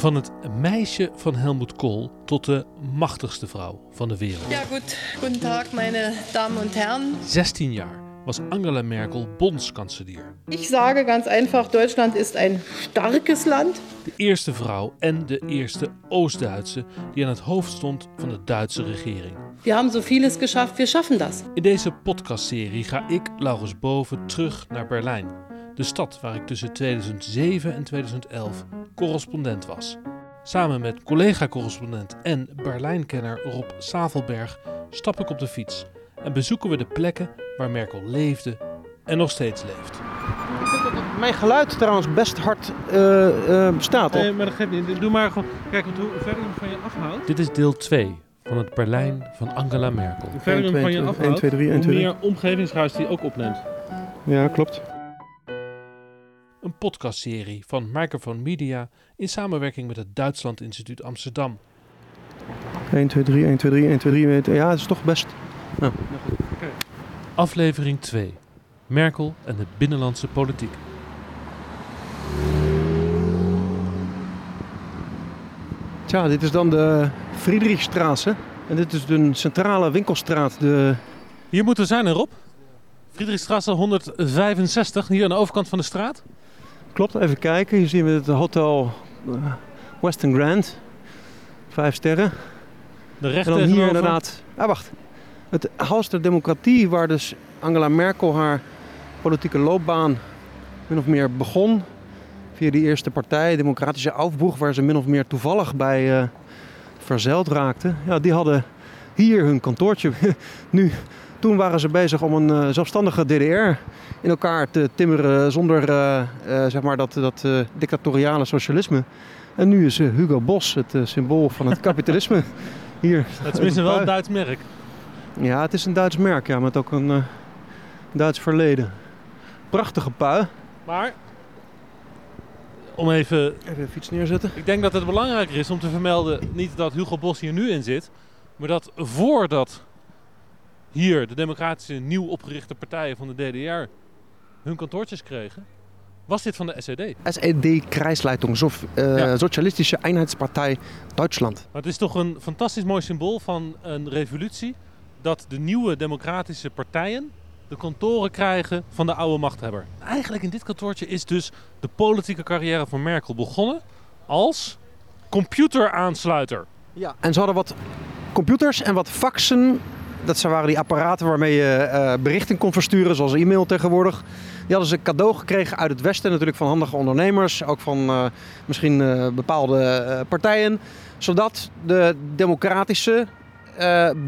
Van het meisje van Helmut Kohl tot de machtigste vrouw van de wereld. Ja, goed. Guten Tag, meine Damen und Herren. 16 jaar was Angela Merkel bondskanselier. Ich sage ganz einfach, Deutschland ist ein starkes Land. De eerste vrouw en de eerste Oost-Duitse die aan het hoofd stond van de Duitse regering. Wir haben so vieles geschafft, wir schaffen das. In deze podcastserie ga ik, Laurens Boven, terug naar Berlijn. De stad waar ik tussen 2007 en 2011 correspondent was. Samen met collega-correspondent en Berlijnkenner Rob Savelberg stap ik op de fiets en bezoeken we de plekken waar Merkel leefde en nog steeds leeft. Mijn geluid trouwens best hard eh, eh, staat. Nee, maar dat geeft niet. Doe maar gewoon. Kijk, hoe verder je hem van je afhoudt. Dit is deel 2 van het Berlijn van Angela Merkel. Hoe verder je hem van je 1, afhoudt, 2, 3, 1, hoe 2, 3. meer omgevingsruis die ook opneemt. Ja, klopt. Een podcastserie van Microphone Media in samenwerking met het Duitsland Instituut Amsterdam. 1, 2, 3, 1, 2, 3, 1, 2, 3. Ja, het is toch best. Aflevering 2. Merkel en de binnenlandse politiek. Tja, dit is dan de Friedrichstraße. En dit is een centrale winkelstraat. De... Hier moeten we zijn, Rob? Friedrichstraße 165, hier aan de overkant van de straat. Klopt, even kijken. Hier zien we het hotel eh, Western Grand. Vijf sterren. De En rechter dan hier inderdaad... Ah, wacht. Het Haus der Democratie, waar dus Angela Merkel haar politieke loopbaan min of meer begon. Via die eerste partij, Democratische Aufbruch, waar ze min of meer toevallig bij eh, verzeild raakte. Ja, die hadden hier hun kantoortje. nu, toen waren ze bezig om een eh, zelfstandige DDR in elkaar te timmeren zonder eh, eh, zeg maar dat, dat dictatoriale socialisme. En nu is Hugo Boss het symbool van het kapitalisme. Hier. Het is wel een Duits merk. Ja, het is een Duits merk, ja, met ook een Duits verleden. Prachtige pui. Maar, om even... Even de fiets neerzetten. Ik denk dat het belangrijker is om te vermelden, niet dat Hugo Bos hier nu in zit, maar dat voordat hier de democratische nieuw opgerichte partijen van de DDR hun kantoortjes kregen, was dit van de SED. SED Kreisleitung, so, eh, Ja. Sozialistische Einheitspartei Duitsland. Maar het is toch een fantastisch mooi symbool van een revolutie dat de nieuwe democratische partijen de kantoren krijgen van de oude machthebber. Eigenlijk in dit kantoortje is dus de politieke carrière van Merkel begonnen als computeraansluiter. Ja. En ze hadden wat computers en wat faxen. Dat waren die apparaten waarmee je eh, berichten kon versturen, zoals e-mail tegenwoordig. Die hadden ze cadeau gekregen uit het Westen, natuurlijk van handige ondernemers. Ook van eh, misschien eh, bepaalde partijen. Zodat de democratische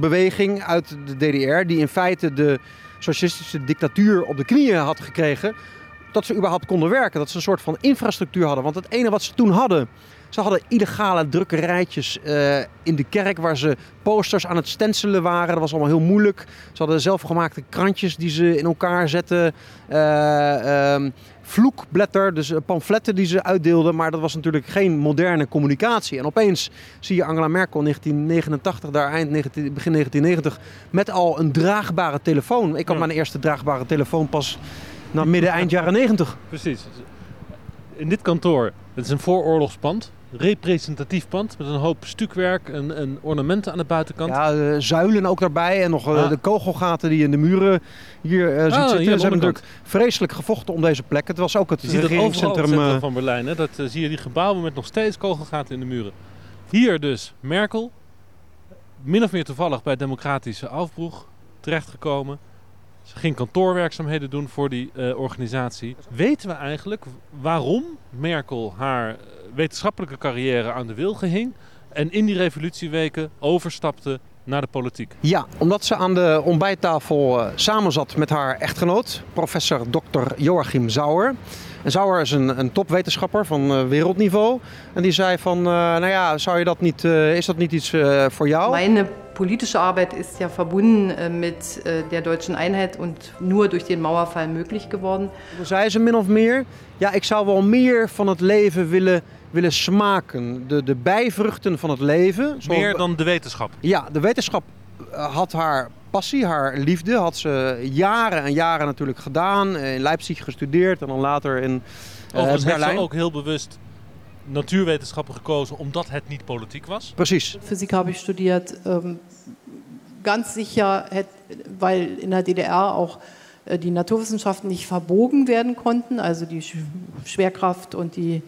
beweging uit de DDR, die in feite de socialistische dictatuur op de knieën had gekregen, dat ze überhaupt konden werken. Dat ze een soort van infrastructuur hadden. Want het ene wat ze toen hadden, ze hadden illegale drukkerijtjes eh, in de kerk waar ze posters aan het stencelen waren. Dat was allemaal heel moeilijk. Ze hadden zelfgemaakte krantjes die ze in elkaar zetten. Ehm, vloekblätter, dus eh, pamfletten die ze uitdeelden. Maar dat was natuurlijk geen moderne communicatie. En opeens zie je Angela Merkel in 1989, daar eind 19, begin 1990, met al een draagbare telefoon. Ik had Ja. mijn eerste draagbare telefoon pas na midden eind jaren 90. Precies. In dit kantoor, het is een vooroorlogspand, representatief pand met een hoop stukwerk en, en ornamenten aan de buitenkant. Ja, eh, zuilen ook daarbij en nog eh, Ah. de kogelgaten die in de muren hier eh ziet Ah, zitten. hier Ze hebben natuurlijk vreselijk gevochten om deze plek. Het was ook het Je het het regeringscentrum. centrum eh, van Berlijn. Hè? Dat zie je die gebouwen met nog steeds kogelgaten in de muren. Hier dus Merkel, min of meer toevallig bij Democratische Aufbruch terechtgekomen. Ze ging kantoorwerkzaamheden doen voor die organisatie. Weten we eigenlijk waarom Merkel haar wetenschappelijke carrière aan de wilgen hing en in die revolutieweken overstapte naar de politiek? Ja, omdat ze aan de ontbijttafel eh, samen zat met haar echtgenoot, professor Dr. Joachim Sauer. En Sauer is een, een topwetenschapper van eh, wereldniveau. En die zei van, eh, nou ja, zou je dat niet, eh, is dat niet iets eh, voor jou? Meine politische Arbeit ist ja verbunden mit äh, der deutschen Einheit und nur durch den Mauerfall möglich geworden. Toen zei ze min of meer, ja, ik zou wel meer van het leven willen, willen smaken. De, de bijvruchten van het leven. zoals- Meer dan de wetenschap. Ja, de wetenschap eh, had haar passie, haar liefde, had ze jaren en jaren natuurlijk gedaan. Eh, In Leipzig gestudeerd en dan later in eh, Overigens heeft ze Berlijn. ook heel bewust natuurwetenschappen gekozen omdat het niet politiek was. Precies. Physik habe ich studiert. Ähm, ganz sicher, weil in der DDR auch äh, die Naturwissenschaften nicht verbogen werden konnten. Also die Schwerkraft und die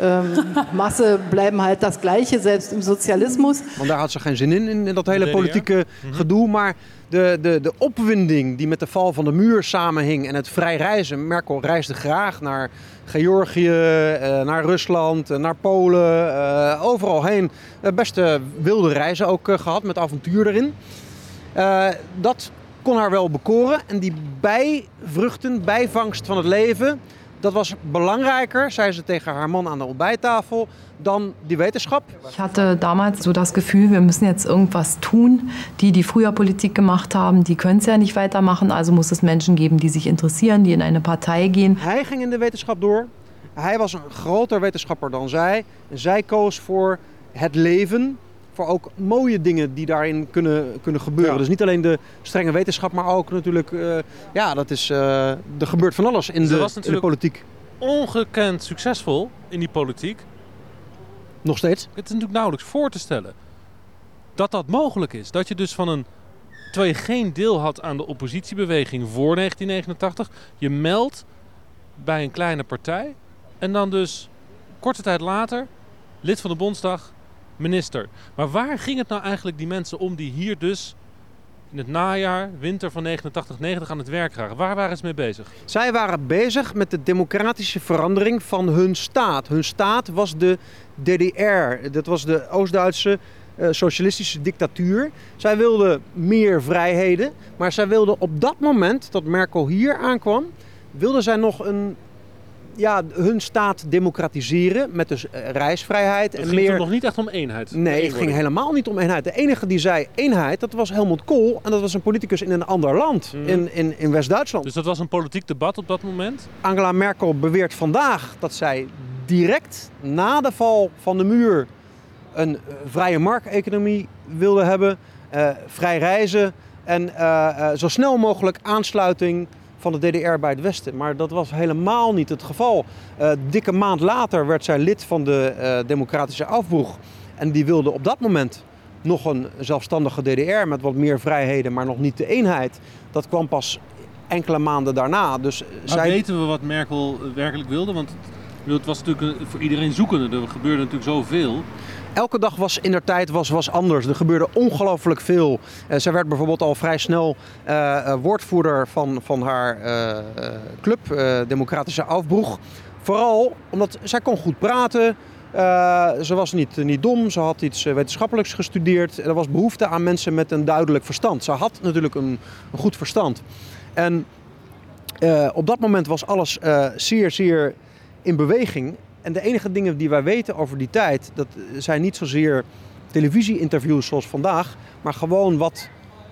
ähm, Masse bleiben halt das Gleiche, selbst im Sozialismus. Want daar had ze geen zin in, in, dat hele politieke gedoe. Maar de, de, de opwinding die met de val van de muur samenhing en het vrij reizen. Merkel reisde graag naar Georgië, eh, naar Rusland, eh, naar Polen, eh, overal heen. beste wilde reizen ook gehad met avontuur erin. dat kon haar wel bekoren. En die bijvruchten, bijvangst van het leven, dat was belangrijker, zei ze tegen haar man aan de ontbijttafel, dan die Wetenschap. Ich hatte damals so das Gefühl, wir müssen jetzt irgendwas tun. Die, die früher Politik gemacht haben, die können es ja nicht weitermachen. Also muss es Menschen geben, die sich interessieren, die in eine Partei gehen. Hij ging in de wetenschap door. Hij was een groter wetenschapper dan zij. En zij koos voor het leven, voor ook mooie dingen die daarin kunnen, kunnen gebeuren. Dus niet alleen de strenge wetenschap, maar ook natuurlijk, uh, ja, dat is, uh, er gebeurt van alles in, de, in de politiek. Ongekend succesvol in die politiek. Nog steeds? Het is natuurlijk nauwelijks voor te stellen dat dat mogelijk is. Dat je dus van een. Terwijl je geen deel had aan de oppositiebeweging voor 1989, je meldt bij een kleine partij en dan dus korte tijd later lid van de Bondsdag, minister. Maar waar ging het nou eigenlijk die mensen om die hier dus in het najaar, winter van 89, 90 aan het werk waren? Waar waren ze mee bezig? Zij waren bezig met de democratische verandering van hun staat. Hun staat was de DDR. Dat was de Oost-Duitse uh, socialistische dictatuur. Zij wilden meer vrijheden, maar zij wilden op dat moment dat Merkel hier aankwam, wilden zij nog een ja, hun staat democratiseren met dus eh, reisvrijheid. Het en ging meer... nog niet echt om eenheid? Nee, het ging helemaal niet om eenheid. De enige die zei eenheid, dat was Helmut Kool. En dat was een politicus in een ander land, mhm. in, in, in West-Duitsland. Dus dat was een politiek debat op dat moment? Angela Merkel beweert vandaag dat zij direct na de val van de muur een uh, vrije markteconomie wilde hebben. Uh, vrij reizen en uh, zo snel mogelijk aansluiting van de DDR bij het Westen. Maar dat was helemaal niet het geval. Uh, dikke maand later werd zij lid van de uh, Democratische Afbroeg. En die wilde op dat moment nog een zelfstandige DDR met wat meer vrijheden, maar nog niet de eenheid. Dat kwam pas enkele maanden daarna. Dus maar zij... weten we wat Merkel werkelijk wilde? Want het was natuurlijk voor iedereen zoekende. Er gebeurde natuurlijk zoveel elke dag was in der tijd was, was anders. Er gebeurde ongelooflijk veel. Uh, zij werd bijvoorbeeld al vrij snel uh, woordvoerder van, van haar club, Democratische Afbroeg. Vooral omdat zij kon goed praten. ze was niet, niet dom, ze had iets wetenschappelijks gestudeerd. Er was behoefte aan mensen met een duidelijk verstand. Ze had natuurlijk een, een goed verstand. En op dat moment was alles zeer, zeer in beweging. En de enige dingen die wij weten over die tijd, dat zijn niet zozeer televisie-interviews zoals vandaag, maar gewoon wat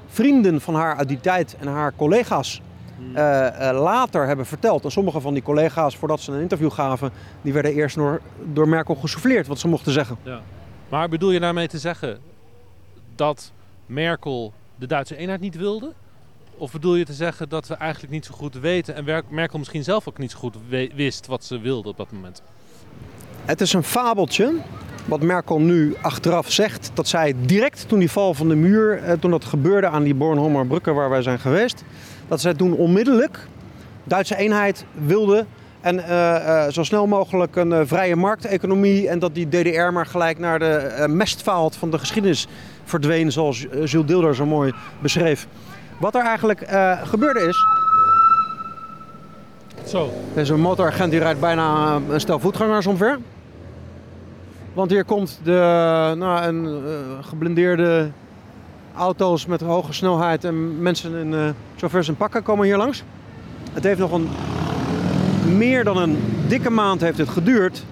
vrienden van haar uit die tijd en haar collega's uh, uh, later hebben verteld. En sommige van die collega's, voordat ze een interview gaven, die werden eerst door, door Merkel gesouffleerd wat ze mochten zeggen. Ja. Maar bedoel je daarmee te zeggen dat Merkel de Duitse eenheid niet wilde? Of bedoel je te zeggen dat we eigenlijk niet zo goed weten en Merkel misschien zelf ook niet zo goed wist wat ze wilde op dat moment? Het is een fabeltje wat Merkel nu achteraf zegt. Dat zij direct toen die val van de muur, eh, toen dat gebeurde aan die Bornholmer waar wij zijn geweest. Dat zij toen onmiddellijk Duitse eenheid wilde. En uh, zo snel mogelijk een vrije markteconomie. En dat die DDR maar gelijk naar de mestvaalt van de geschiedenis verdween. Zoals Jules Dilder zo mooi beschreef. Wat er eigenlijk gebeurde is. Zo. Deze motoragent die rijdt bijna een stel voetgangers omver. Want hier komt de, nou, een uh, geblindeerde auto's met hoge snelheid en mensen in uh, chauffeurs en pakken komen hier langs. Het heeft nog een meer dan een dikke maand heeft het geduurd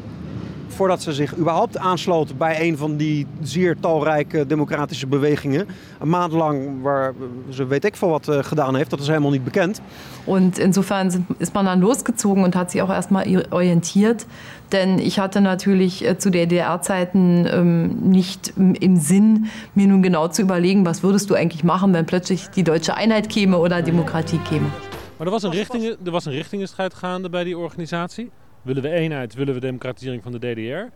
voordat ze zich überhaupt aansloot bij een van die zeer talrijke democratische bewegingen. Een maand lang waar ze weet ik veel wat uh, gedaan heeft, dat is helemaal niet bekend. En insofern ist man dann losgezogen und hat sich auch erstmal orientiert. Denn ich hatte natürlich äh, zu DDR-Zeiten ähm, nicht im Sinn, mir nun genau zu überlegen, was würdest du eigentlich machen, wenn plötzlich die deutsche Einheit käme oder Demokratie käme. Maar er was een, richting, er was een richtingenstrijd gaande bij die organisatie. Willen we eenheid, willen we democratisering van de DDR?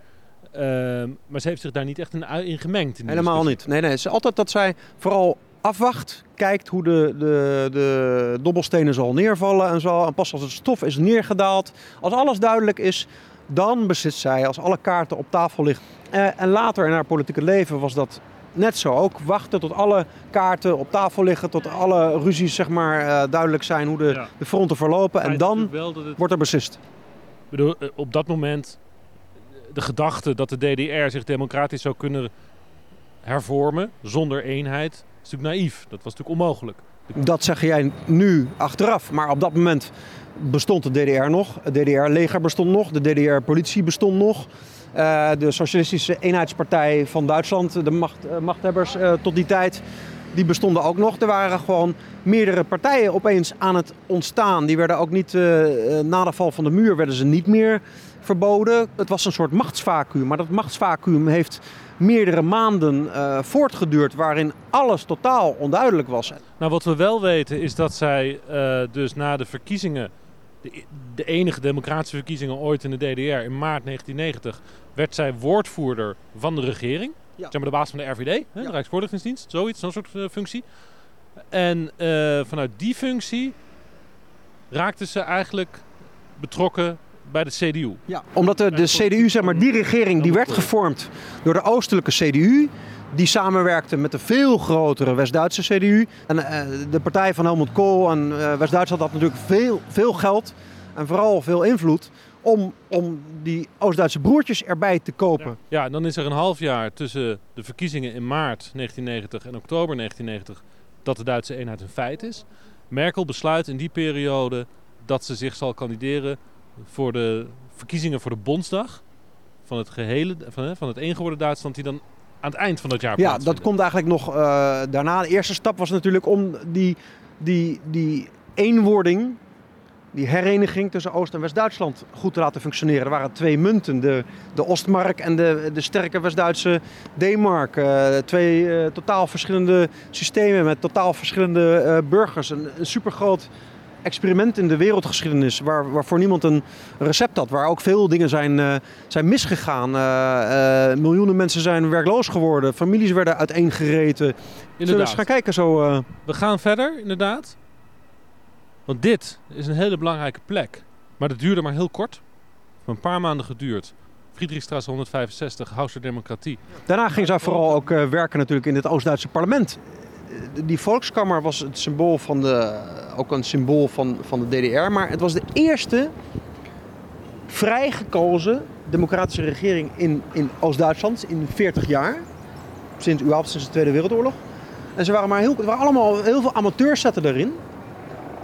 Ehm, maar ze heeft zich daar niet echt in, in gemengd. In Helemaal niet. Nee, nee. Het is altijd dat zij vooral afwacht, kijkt hoe de, de, de dobbelstenen zal neervallen en zo. En pas als het stof is neergedaald, als alles duidelijk is, dan beslist zij als alle kaarten op tafel liggen. Eh, en later in haar politieke leven was dat net zo. Ook wachten tot alle kaarten op tafel liggen, tot alle ruzies zeg maar, eh, duidelijk zijn hoe de, Ja. de fronten verlopen. En dan natuurlijk wel dat het- wordt er beslist. Eh, op dat moment de gedachte dat de DDR zich democratisch zou kunnen hervormen zonder eenheid is natuurlijk naïef. Dat was natuurlijk onmogelijk. Dat zeg jij nu achteraf. Maar op dat moment bestond de DDR nog. Het DDR-leger bestond nog. De DDR-politie bestond nog. Eh, de Socialistische Eenheidspartij van Duitsland, de macht, eh, machthebbers eh, tot die tijd, die bestonden ook nog. Er waren gewoon meerdere partijen opeens aan het ontstaan. Die werden ook niet, eh, eh, na de val van de muur, werden ze niet meer verboden. Het was een soort machtsvacuum. Maar dat machtsvacuum heeft meerdere maanden eh, voortgeduurd, waarin alles totaal onduidelijk was. Nou, wat we wel weten is dat zij dus na de verkiezingen, de, de enige democratische verkiezingen ooit in de DDR, in maart 1990, werd zij woordvoerder van de regering. Ja. Zeg maar de baas van de RVD, hè, Ja. de Rijksvoorlichtingsdienst, zoiets, zo'n soort eh, functie. En eh, vanuit die functie raakte ze eigenlijk betrokken bij de CDU. Ja, omdat de, de CDU, zeg maar, die regering die werd gevormd door de oostelijke CDU. Die samenwerkte met de veel grotere West-Duitse CDU. En eh, de partij van Helmut Kohl en eh, West-Duitsland had natuurlijk veel, veel geld en vooral veel invloed om, om die Oost-Duitse broertjes erbij te kopen. Ja, en dan is er een half jaar tussen de verkiezingen in maart 1990 en oktober 1990 dat de Duitse eenheid een feit is. Merkel besluit in die periode dat ze zich zal kandideren voor de verkiezingen voor de Bondsdag van het gehele, van, van het eengeworden Duitsland die dan aan het eind van dat jaar Ja, dat komt eigenlijk nog eh, daarna. De eerste stap was natuurlijk om die, die, die eenwording, die hereniging tussen Oost- en West-Duitsland goed te laten functioneren. Er waren twee munten, de, de Ostmark en de, de sterke West-Duitse D-mark. Eh, twee eh, totaal verschillende systemen met totaal verschillende eh, burgers. Een, een supergroot experiment in de wereldgeschiedenis waar, waarvoor niemand een recept had. Waar ook veel dingen zijn, zijn misgegaan. Miljoenen mensen zijn werkloos geworden. Families werden uiteengereten. Zullen we Inderdaad. eens gaan kijken zo... We gaan verder, inderdaad. Want dit is een hele belangrijke plek. Maar dat duurde maar heel kort. Een paar maanden geduurd. Friedrichstraße 165, Haus der Demokratie. Daarna ging zij vooral ook eh, werken natuurlijk in het Oost-Duitse parlement. Eh, Die Volkskammer was het symbool van de, ook een symbool van, van de DDR. Maar het was de eerste vrij gekozen democratische regering in, in Oost-Duitsland in 40 jaar. Sinds, sinds de Tweede Wereldoorlog. En ze waren maar heel, er waren allemaal heel veel amateurs zaten erin.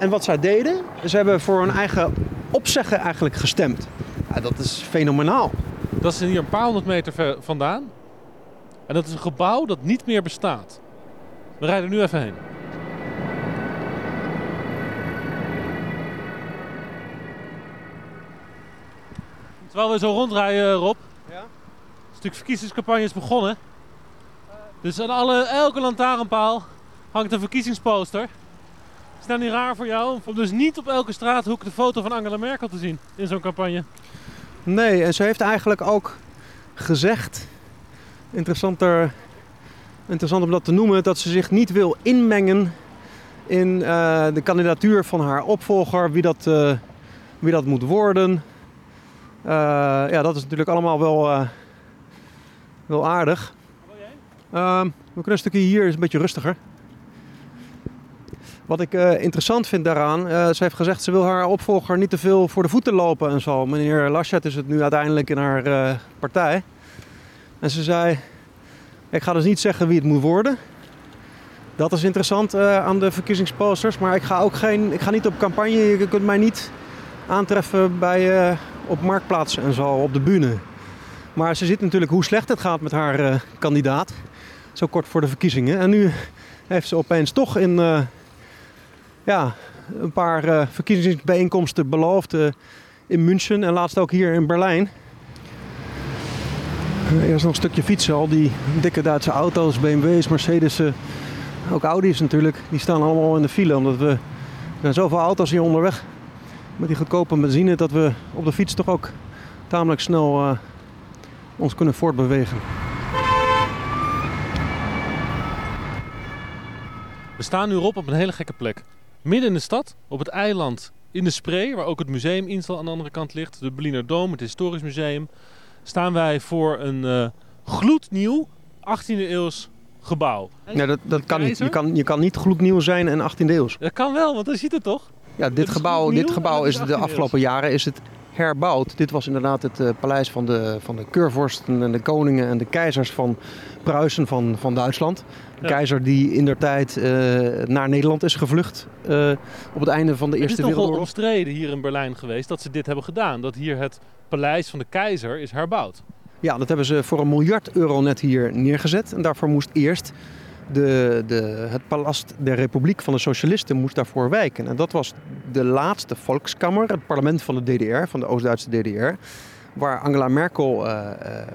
En wat zij deden, ze hebben voor hun eigen opzeggen eigenlijk gestemd. Ja, dat is fenomenaal. Dat is hier een paar honderd meter vandaan. En dat is een gebouw dat niet meer bestaat. We rijden nu even heen. Terwijl we zo rondrijden, Rob. Ja? Een stuk verkiezingscampagne is begonnen. Dus aan alle, elke lantaarnpaal hangt een verkiezingsposter. Is dat niet raar voor jou om dus niet op elke straathoek de foto van Angela Merkel te zien in zo'n campagne? Nee, en ze heeft eigenlijk ook gezegd, interessanter, interessant om dat te noemen, dat ze zich niet wil inmengen in eh, de kandidatuur van haar opvolger, wie dat, eh, wie dat moet worden. Eh, ja, dat is natuurlijk allemaal wel, wel aardig. Ehm, we kunnen een stukje hier, is een beetje rustiger. Wat ik eh, interessant vind daaraan, eh, ze heeft gezegd ze wil haar opvolger niet te veel voor de voeten lopen en zo. Meneer Laschet is het nu uiteindelijk in haar eh, partij. En ze zei, ik ga dus niet zeggen wie het moet worden. Dat is interessant aan de verkiezingsposters. Maar ik ga ook geen, ik ga niet op campagne. Je kunt mij niet aantreffen bij, op marktplaatsen en zo, op de bühne. Maar ze ziet natuurlijk hoe slecht het gaat met haar kandidaat. Zo kort voor de verkiezingen. En nu heeft ze opeens toch in ja, een paar eh, verkiezingsbijeenkomsten beloofd. eh, in München en laatst ook hier in Berlijn. Eh, Eerst nog een stukje fietsen. Al die dikke Duitse auto's, BMW's, Mercedes'en, ook Audi's natuurlijk. Die staan allemaal in de file omdat we er zijn zoveel auto's hier onderweg. met die goedkope benzine dat we op de fiets toch ook tamelijk snel ons kunnen voortbewegen. We staan nu op op een hele gekke plek. Midden in de stad, op het eiland in de Spree, waar ook het museum Insel aan de andere kant ligt, de Berliner Dom, het historisch museum, staan wij voor een uh, gloednieuw 18e eeuws gebouw. Ja, dat, dat kan niet. Je kan, je kan niet gloednieuw zijn en 18e eeuws. Dat kan wel, want dan ziet het toch? Ja, dit gebouw, dit gebouw is de afgelopen jaren is het herbouwd. Dit was inderdaad het uh, paleis van de, van de keurvorsten en de koningen en de keizers van Pruisen van, van Duitsland. De keizer die in der tijd uh, naar Nederland is gevlucht uh, op het einde van de Eerste Wereldoorlog. Het is nogal omstreden hier in Berlijn geweest dat ze dit hebben gedaan. Dat hier het paleis van de keizer is herbouwd. Ja, dat hebben ze voor een miljard euro net hier neergezet. En daarvoor moest eerst de, de, het palast der Republiek van de Socialisten moest daarvoor wijken. En dat was de laatste volkskammer, het parlement van de DDR, van de Oost-Duitse DDR. Waar Angela Merkel uh,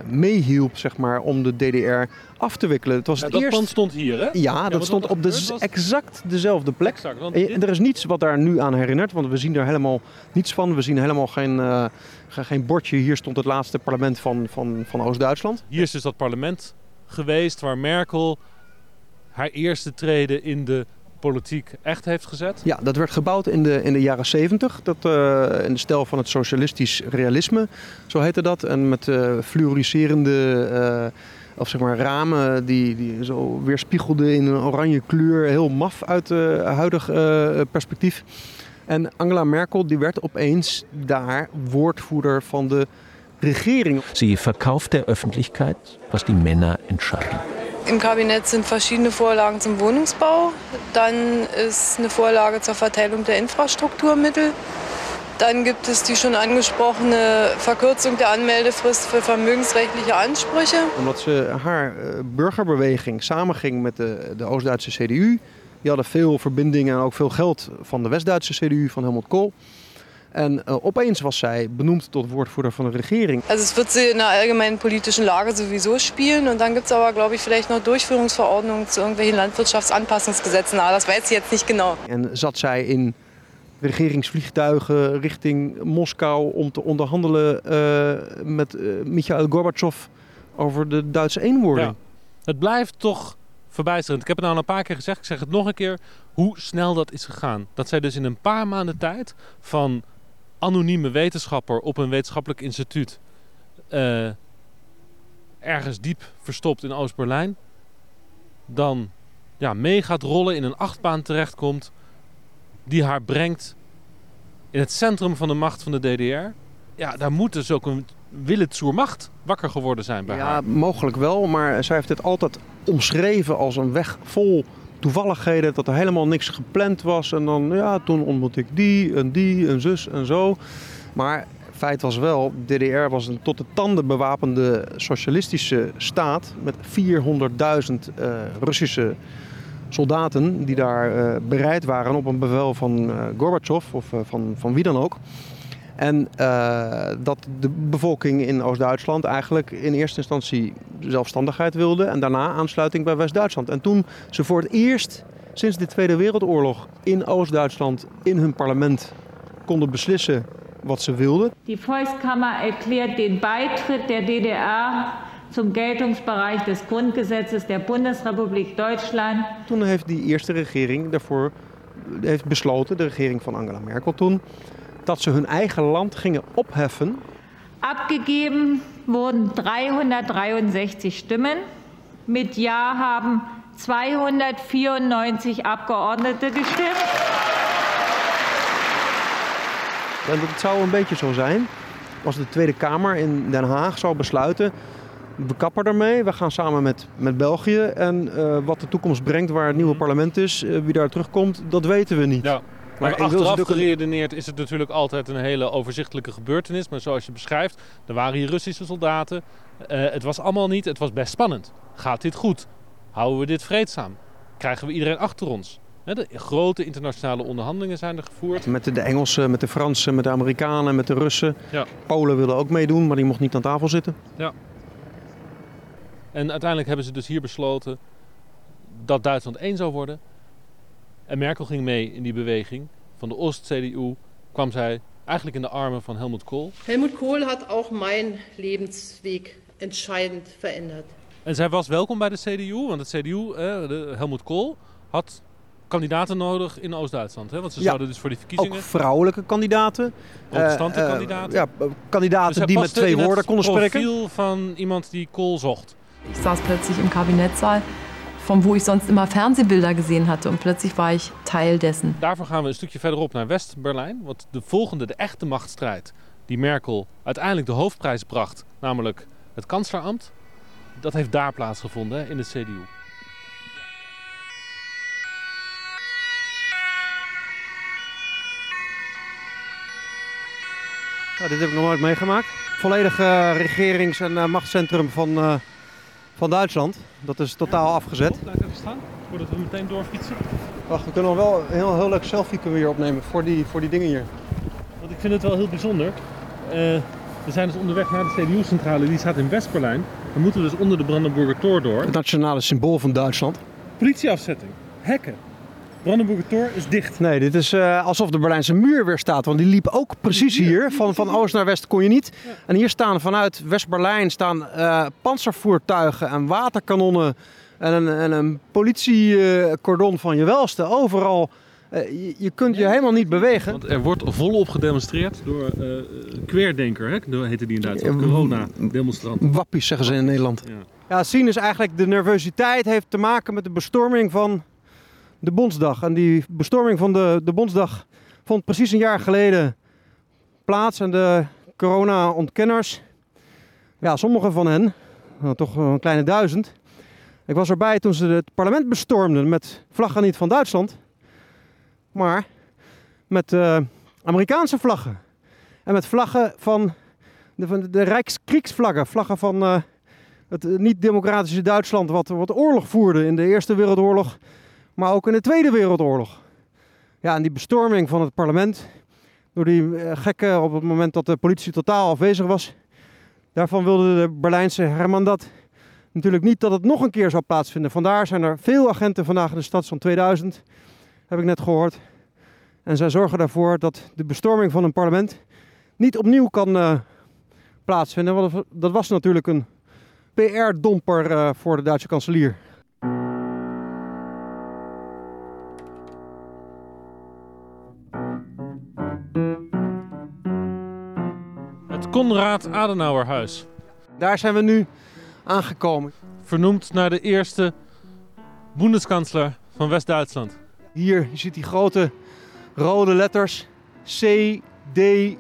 meehielp zeg maar, om de DDR af te wikkelen. Het was ja, het dat eerst... pand stond hier, hè? Ja, dat stond op de, was... exact dezelfde plek. Exact, want en, er is niets wat daar nu aan herinnert, want we zien er helemaal niets van. We zien helemaal geen, uh, geen bordje. Hier stond het laatste parlement van, van, van Oost-Duitsland. Hier is dus dat parlement geweest waar Merkel haar eerste treden in de politiek echt heeft gezet? Ja, dat werd gebouwd in de, in de jaren 70. Dat, uh, in de stijl van het socialistisch realisme, zo heette dat. En met uh, fluoriserende uh, of zeg maar ramen die, die zo weerspiegelden in een oranje kleur. Heel maf uit huidig perspectief. En Angela Merkel die werd opeens daar woordvoerder van de regering. Ze verkauft der Öffentlichkeit, was die Männer entscheiden. Im Kabinett sind verschiedene Vorlagen zum Wohnungsbau. Dann ist eine Vorlage zur Verteilung der Infrastrukturmittel. Dann gibt es die schon angesprochene Verkürzung der Anmeldefrist für vermögensrechtliche Ansprüche. Omdat ze haar burgerbeweging samenging met de, de Oost-Duitse CDU. Die hadden veel verbindingen en ook veel geld van de West-Duitse CDU van Helmut Kohl. En uh, opeens was zij benoemd tot woordvoerder van de regering. Also es wird sie in der allgemeinen politischen Lage sowieso spielen. Und dann gibt es aber, glaube ich, vielleicht noch Durchführungsverordnungen zu irgendwelchen Landwirtschaftsanpassungsgesetzen. Aber das weiß ich jetzt nicht genau. En zat zij in regeringsvliegtuigen richting Moskou om te onderhandelen uh, met uh, Mikhail Gorbachev over de Duitse eenwording. Ja. Het blijft toch verbijsterend. Ik heb het nou al een paar keer gezegd, ik zeg het nog een keer, hoe snel dat is gegaan. Dat zij dus in een paar maanden tijd van anonieme wetenschapper op een wetenschappelijk instituut uh, ergens diep verstopt in Oost-Berlijn, dan ja, mee gaat rollen, in een achtbaan terechtkomt, die haar brengt in het centrum van de macht van de DDR. Ja, daar moet dus ook een Willitsoermacht wakker geworden zijn bij ja, haar. Ja, mogelijk wel, maar zij heeft het altijd omschreven als een weg vol toevalligheden, dat er helemaal niks gepland was. En dan, ja, toen ontmoet ik die en die en zus en zo. Maar feit was wel, DDR was een tot de tanden bewapende socialistische staat met 400.000 uh, Russische soldaten die daar uh, bereid waren op een bevel van uh, of van, van wie dan ook. En uh, dat de bevolking in Oost-Duitsland eigenlijk in eerste instantie zelfstandigheid wilde en daarna aansluiting bij West-Duitsland. En toen ze voor het eerst sinds de Tweede Wereldoorlog in Oost-Duitsland in hun parlement konden beslissen wat ze wilden. Die Volkskammer erklärt den Beitritt der DDR zum Geltungsbereich des Grundgesetzes der Bundesrepublik Deutschland. Toen heeft die eerste regering daarvoor heeft besloten, de regering van Angela Merkel toen, dat ze hun eigen land gingen opheffen. Abgegeben wurden 363 Stimmen. Mit Ja haben 294 Abgeordnete gestimmt. En het zou een beetje zo zijn als de Tweede Kamer in Den Haag zou besluiten. We kappen ermee, we gaan samen met, met België. En uh, wat de toekomst brengt, waar het nieuwe parlement is, uh, wie daar terugkomt, dat weten we niet. Ja. Maar, maar achteraf geredeneerd is het natuurlijk altijd een hele overzichtelijke gebeurtenis. Maar zoals je beschrijft, er waren hier Russische soldaten. Uh, het was allemaal niet, het was best spannend. Gaat dit goed? Houden we dit vreedzaam? Krijgen we iedereen achter ons? De grote internationale onderhandelingen zijn er gevoerd. Met de Engelsen, met de Fransen, met de Amerikanen, met de Russen. Ja. Polen wilde ook meedoen, maar die mocht niet aan tafel zitten. Ja. En uiteindelijk hebben ze dus hier besloten dat Duitsland één zou worden. En Merkel ging mee in die beweging. Van de Oost-CDU kwam zij eigenlijk in de armen van Helmut Kohl. Helmut Kohl hat auch mijn Lebensweg entscheidend verändert. En zij was welkom bij de CDU, want het CDU, eh, de Helmut Kohl, had kandidaten nodig in Oost-Duitsland. hè? Want ze Ja. zouden dus voor die Ook verkiezingen... vrouwelijke kandidaten. Protestante Eh, eh, kandidaten. Ja, kandidaten Dus die met twee in het woorden konden spreken. profiel van iemand die Kohl zocht. Ich saß plötzlich im Kabinettssaal, von wo ich sonst immer Fernsehbilder gesehen hatte. Und plötzlich war ich Teil dessen. Daarvoor gaan we een stukje verderop naar West-Berlijn. Want de volgende, de echte machtsstrijd die Merkel uiteindelijk de hoofdprijs bracht, namelijk het kanslerambt, dat heeft daar plaatsgevonden in de CDU. Ja, dit heb ik nog nooit meegemaakt. Volledig eh, regerings- en eh, machtscentrum van, eh, van Duitsland. Dat is totaal afgezet. Laat ik even staan, voordat we meteen doorfietsen. Wacht, we kunnen nog wel een heel, heel leuk selfie kunnen we hier opnemen voor die, voor die dingen hier. Want ik vind het wel heel bijzonder. Eh, we zijn dus onderweg naar de CDU-centrale, die staat in West-Berlijn. We moeten dus onder de Brandenburger Tor door. Het nationale symbool van Duitsland. Politieafzetting, hekken. Brandenburger Tor is dicht. Nee, dit is eh, alsof de Berlijnse muur weer staat. Want die liep ook precies hier. Van, van oost naar west kon je niet. En hier staan vanuit West-Berlijn staan eh panzervoertuigen en waterkanonnen. En een, en een politiecordon van je welste. Overal. Eh, je, je kunt je helemaal niet bewegen. Want er wordt volop gedemonstreerd door eh Querdenker, hè? Dat heette die in Duitsland. Corona-demonstrant. Wappies zeggen ze in Nederland. Ja. Ja, zien is eigenlijk de nervositeit heeft te maken met de bestorming van de Bondsdag. En die bestorming van de, de Bondsdag vond precies een jaar geleden plaats. En de corona-ontkenners, ja, sommige van hen, nou, toch een kleine duizend. Ik was erbij toen ze het parlement bestormden met vlaggen niet van Duitsland, maar met eh, Amerikaanse vlaggen. En met vlaggen van de, van de Rijkskriegsvlaggen, vlaggen van... eh, het niet-democratische Duitsland wat, wat oorlog voerde in de Eerste Wereldoorlog, maar ook in de Tweede Wereldoorlog. Ja, en die bestorming van het parlement door die eh, gekken op het moment dat de politie totaal afwezig was, daarvan wilde de Berlijnse Hermandad natuurlijk niet dat het nog een keer zou plaatsvinden. Vandaar zijn er veel agenten vandaag in de stad, zo'n 2000, heb ik net gehoord. En zij zorgen daarvoor dat de bestorming van een parlement niet opnieuw kan eh, plaatsvinden. Want dat was natuurlijk een PR-domper eh, voor de Duitse kanselier. Konrad Adenauerhuis. Daar zijn we nu aangekomen. Vernoemd naar de eerste Bundeskanzler van West-Duitsland. Hier, je ziet die grote rode letters CDU,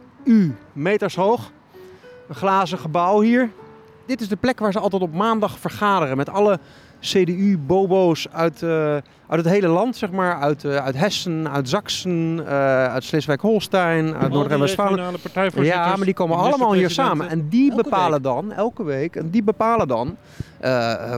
meters hoog. Een glazen gebouw hier. Dit is de plek waar ze altijd op maandag vergaderen met alle CDU-bobo's uit, eh, uit het hele land, zeg maar. Uit, eh, uit Hessen, uit Zaksen, eh, uit Schleswig-Holstein, uit Noord-Rijn-Westfalen. regionale partijvoorzitters, Ja, maar die komen allemaal hier samen. En die bepalen dan, elke week, en die bepalen dan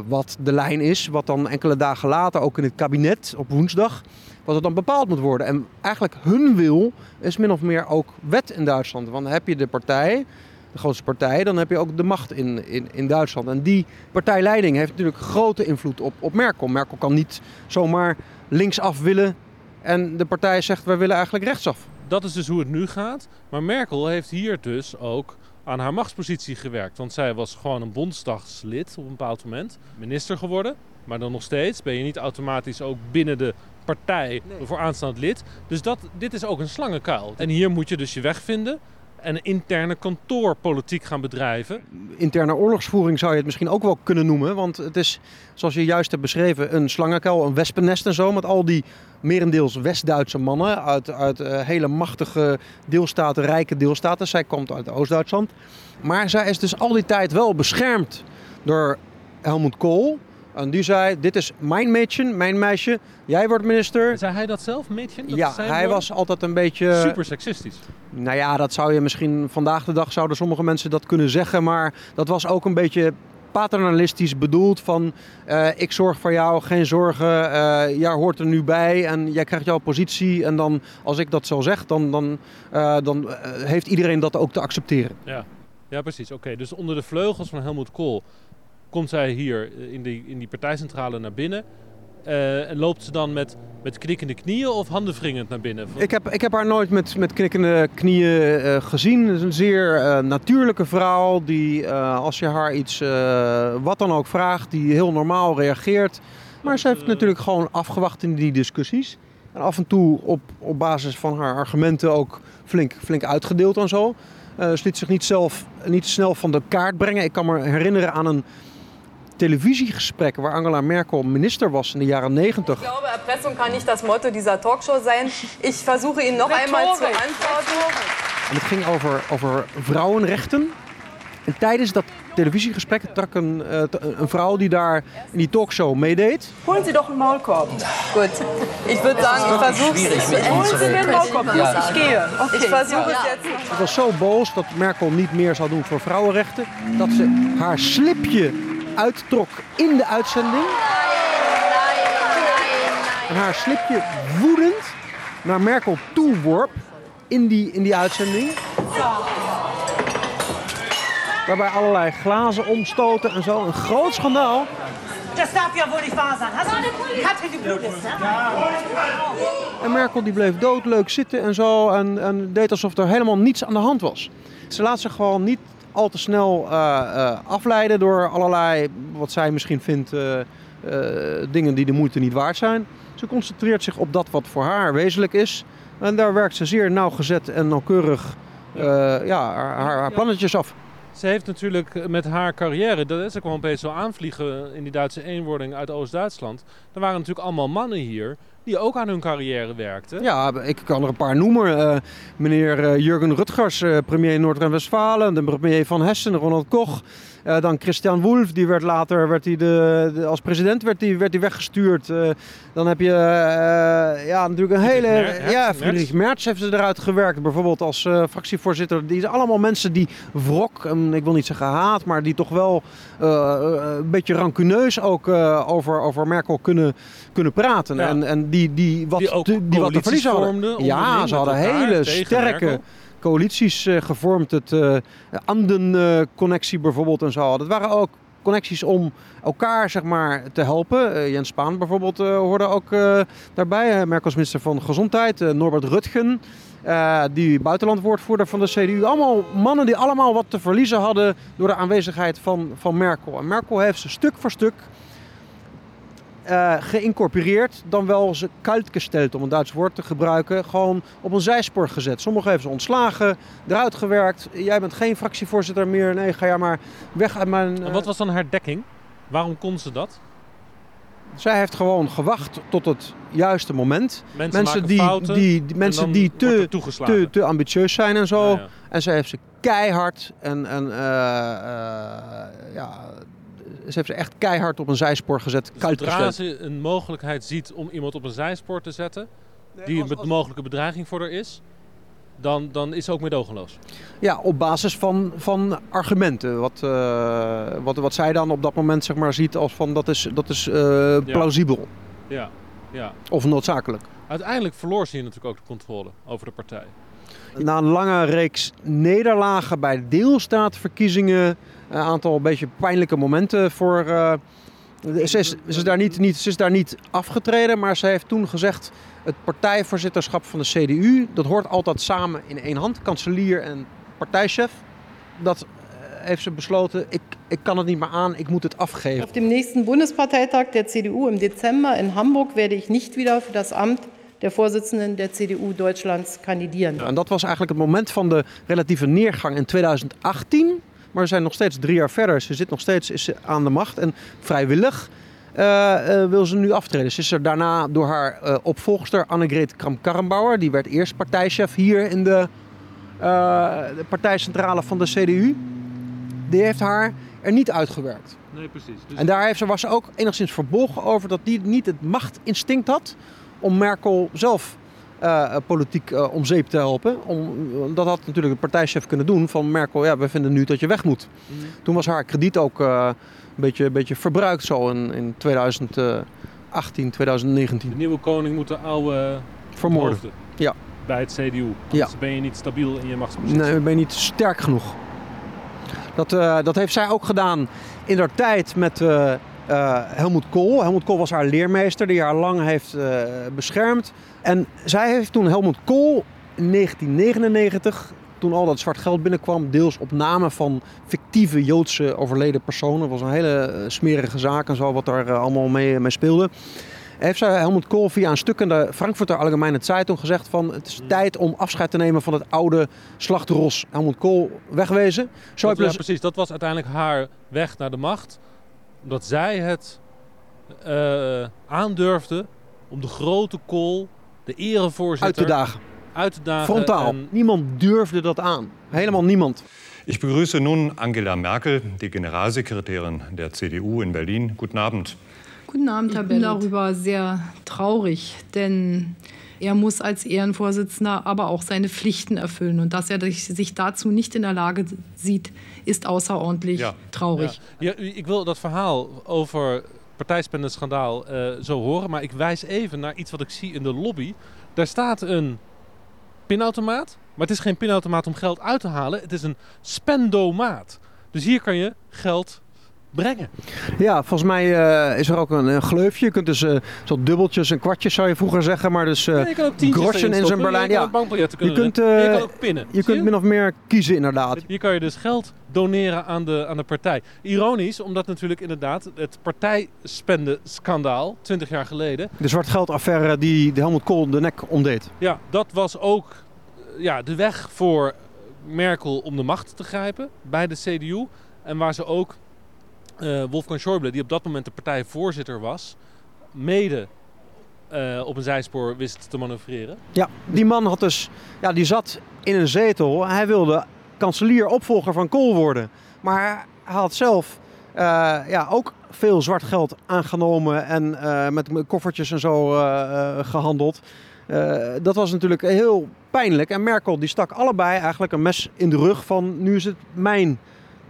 wat de lijn is. Wat dan enkele dagen later ook in het kabinet op woensdag, wat er dan bepaald moet worden. En eigenlijk hun wil is min of meer ook wet in Duitsland. Want dan heb je de partij, de grootste partij, dan heb je ook de macht in, in, in Duitsland. En die partijleiding heeft natuurlijk grote invloed op, op Merkel. Merkel kan niet zomaar linksaf willen en de partij zegt wij willen eigenlijk rechtsaf. Dat is dus hoe het nu gaat. Maar Merkel heeft hier dus ook aan haar machtspositie gewerkt. Want zij was gewoon een bondsdagslid op een bepaald moment. Minister geworden. Maar dan nog steeds ben je niet automatisch ook binnen de partij voor aanstaand lid. Dus dat, dit is ook een slangenkuil. En hier moet je dus je weg vinden. En interne kantoorpolitiek gaan bedrijven. interne oorlogsvoering zou je het misschien ook wel kunnen noemen. Want het is, zoals je juist hebt beschreven, een slangenkuil, een wespennest en zo. Met al die merendeels West-Duitse mannen uit, uit eh, hele machtige deelstaten, rijke deelstaten. Zij komt uit Oost-Duitsland. Maar zij is dus al die tijd wel beschermd door Helmut Kohl. En die zei, dit is mijn mädchen, mijn meisje. Jij wordt minister. Zei hij dat zelf? Dat ja, hij woord? was altijd een beetje... super seksistisch. Nou ja, dat zou je misschien vandaag de dag zouden sommige mensen dat kunnen zeggen, maar dat was ook een beetje paternalistisch bedoeld van eh, ik zorg voor jou, geen zorgen, eh jij hoort er nu bij en jij krijgt jouw positie en dan als ik dat zo zeg, dan, dan, eh, dan heeft iedereen dat ook te accepteren. Ja, ja precies. Oké, dus onder de vleugels van Helmut Kohl komt zij hier eh, in die, in die partijcentrale naar binnen. Eh, en loopt ze dan met, met knikkende knieën of handenwringend naar binnen? Ik heb, ik heb haar nooit met, met knikkende knieën eh, gezien. Het is een zeer natuurlijke vrouw die als je haar iets wat dan ook vraagt, die heel normaal reageert. Maar ze heeft natuurlijk gewoon afgewacht in die discussies. En af en toe op, op basis van haar argumenten ook flink, flink uitgedeeld en zo. Ze liet zich niet zelf niet snel van de kaart brengen. Ik kan me herinneren aan een televisiegesprek waar Angela Merkel minister was in de jaren 90. Ich glaube, Erpressung kann nicht das Motto dieser Talkshow sein. Ich versuche Ihnen noch einmal zu antworten. En het ging over, over vrouwenrechten. En tijdens dat televisiegesprek trok een, eh, een vrouw die daar in die talkshow meedeed. Holen Sie doch einen Maulkorb. Versuche es. Holen Sie mir einen Maulkorb. Ich gehe. Jetzt. Ze was zo boos dat Merkel niet meer zou doen voor vrouwenrechten. Dat ze haar slipje uittrok in de uitzending. En haar slipje woedend naar Merkel toe worp in die, in die uitzending. Waarbij allerlei glazen omstoten en zo. Een groot schandaal. Das darf ja wohl sein. Hast du Katrin geblutet, ne? En Merkel die bleef doodleuk zitten en zo. En, en deed alsof er helemaal niets aan de hand was. Ze laat zich gewoon niet al te snel eh, eh, afleiden door allerlei, wat zij misschien vindt, eh, dingen die de moeite niet waard zijn. Ze concentreert zich op dat wat voor haar wezenlijk is. En daar werkt ze zeer nauwgezet en nauwkeurig ja, haar, haar, haar plannetjes af. Ze heeft natuurlijk met haar carrière, dat is ook wel een beetje zo aanvliegen in die Duitse eenwording uit Oost-Duitsland. Er waren natuurlijk allemaal mannen hier die ook aan hun carrière werkten. Ja, ik kan er een paar noemen. Eh, meneer eh, Jurgen Rutgers, eh, premier Noord-Rijn-Westfalen. De premier van Hessen, Ronald Koch. Eh, dan Christian Wulff, die werd later werd hij de, de- als president werd hij werd hij weggestuurd. Eh, dan heb je eh, ja, natuurlijk een hele... Merz, ja. Friedrich Merz heeft ze eruit gewerkt. Bijvoorbeeld als fractievoorzitter. Die zijn allemaal mensen die wrok, en ik wil niet zeggen haat, maar die toch wel een beetje rancuneus ook over, over Merkel kunnen, kunnen praten. Ja. En, en die, die wat, Die ook die wat te verliezen hadden. Ja, ze hadden hele sterke Merkel. Coalities eh, gevormd. Het eh Anden-connectie bijvoorbeeld en zo. Dat waren ook connecties om elkaar zeg maar, te helpen. Eh, Jens Spaan bijvoorbeeld eh, hoorde ook eh, daarbij. Eh, Merkels minister van Gezondheid. Eh, Norbert Rutgen, eh, die buitenlandwoordvoerder van de CDU. Allemaal mannen die allemaal wat te verliezen hadden door de aanwezigheid van, van Merkel. En Merkel heeft ze stuk voor stuk eh, geïncorporeerd, dan wel ze kaltgesteld, om een Duits woord te gebruiken, gewoon op een zijspoor gezet. Sommigen hebben ze ontslagen, eruit gewerkt. Jij bent geen fractievoorzitter meer. Nee, ga jij maar weg uit mijn... En eh, wat was dan haar dekking? Waarom kon ze dat? Zij heeft gewoon gewacht tot het juiste moment. Mensen, die, fouten die, die- en mensen die te, te, te ambitieus zijn en zo. Ja, ja. En zij heeft ze keihard en, en eh, ja, ze heeft ze echt keihard op een zijspoor gezet. Dus zodra ze een mogelijkheid ziet om iemand op een zijspoor te zetten, die een mogelijke bedreiging voor haar is, dan, dan is ze ook meedogenloos. Ja, op basis van, van argumenten. Wat, eh, wat, wat zij dan op dat moment zeg maar, ziet als van dat is, dat is eh, plausibel Ja, ja. of noodzakelijk. Uiteindelijk verloor ze hier natuurlijk ook de controle over de partij. Na een lange reeks nederlagen bij deelstaatverkiezingen, een aantal een beetje pijnlijke momenten voor. eh, ze, is, daar niet, niet, ze is daar niet afgetreden, maar ze heeft toen gezegd: het partijvoorzitterschap van de CDU, dat hoort altijd samen in één hand, kanselier en partijchef. Dat eh, heeft ze besloten: ik, ik kan het niet meer aan, ik moet het afgeven. Auf dem nächsten Bundesparteitag der CDU im Dezember in Hamburg werde ich nicht wieder für das Amt der Vorsitzenden der CDU Deutschlands kandidieren. En dat was eigenlijk het moment van de relatieve neergang in 2018. Maar we zijn nog steeds drie jaar verder. Ze zit nog steeds is ze aan de macht. En vrijwillig eh, eh, wil ze nu aftreden. Ze is er daarna door haar eh, opvolgster Annegreet Kramp-Karrenbauer. Die werd eerst partijchef hier in de, eh, de partijcentrale van de CDU. Die heeft haar er niet uitgewerkt. Nee, precies. Dus En daar heeft ze, was ze ook enigszins verbolgen over dat die niet het machtinstinct had om Merkel zelf eh, politiek eh, om zeep te helpen. Om, dat had natuurlijk de partijchef kunnen doen van Merkel, ja, we vinden nu dat je weg moet. Mhm. Toen was haar krediet ook eh, een, beetje, een beetje verbruikt zo in, in 2018, 2019. de nieuwe koning moet de oude Vermoorden. Ja. bij het CDU. Anders ben je niet stabiel in je machtspositie. Nee, ben je niet sterk genoeg. Dat, dat heeft zij ook gedaan in haar tijd met, Helmoet Kool. Helmoet Kool was haar leermeester die haar lang heeft uh, beschermd. En zij heeft toen Helmoet Kool in 1999, toen al dat zwart geld binnenkwam, deels op namen van fictieve Joodse overleden personen. Dat was een hele smerige zaak en zo, wat daar allemaal mee, mee speelde heeft zij Helmut Kool via een stuk in de Frankfurter Allgemeine Zeitung gezegd van het is hmm. tijd om afscheid te nemen van het oude slachtros. Helmut Kool wegwezen. Ja, precies. Dat was uiteindelijk haar weg naar de macht. Omdat zij het uh, aandurfde om de grote Kool, de erevoorzitter... Uit te dagen. Uit te dagen. Frontaal. En... Niemand durfde dat aan. Helemaal niemand. Ich begrüße nun Angela Merkel, die Generalsekretärin der CDU in Berlin. Guten Abend. Guten Abend, Herr Ich bin darüber sehr traurig, denn er muss als Ehrenvorsitzender aber auch seine Pflichten erfüllen. Und dass er sich dazu nicht in der Lage sieht, ist außerordentlich ja. traurig. Ja. ja. ik wil dat verhaal over partijspendenschandaal uh, zo horen. Maar ik wijs even naar iets wat ik zie in de lobby. Daar staat een pinautomaat. Maar het is geen pinautomaat om geld uit te halen. Het is een spendomaat. Dus hier kan je geld brengen. Ja, volgens mij uh, is er ook een, een, gleufje. Je kunt dus uh, zo dubbeltjes en kwartjes zou je vroeger zeggen, maar dus uh, groschen in zijn Berlijn. Ja, je kunt, je kan ook pinnen. Je kunt min of meer kiezen inderdaad. Hier kan je dus geld doneren aan de, aan de partij. Ironisch, omdat natuurlijk inderdaad het partijspendenskandaal 20 jaar geleden. De zwartgeldaffaire die de Helmut Kool de nek omdeed. Ja, dat was ook ja, de weg voor Merkel om de macht te grijpen bij de CDU. En waar ze ook uh, Wolfgang Schäuble, die op dat moment de partijvoorzitter was, mede uh, op een zijspoor wist te manoeuvreren. Ja, die man had dus, ja, die zat in een zetel. Hij wilde kanselier, opvolger van Kool worden. Maar hij had zelf uh, ja, ook veel zwart geld aangenomen en met koffertjes en zo gehandeld. dat was natuurlijk heel pijnlijk. En Merkel die stak allebei eigenlijk een mes in de rug van nu is het mijn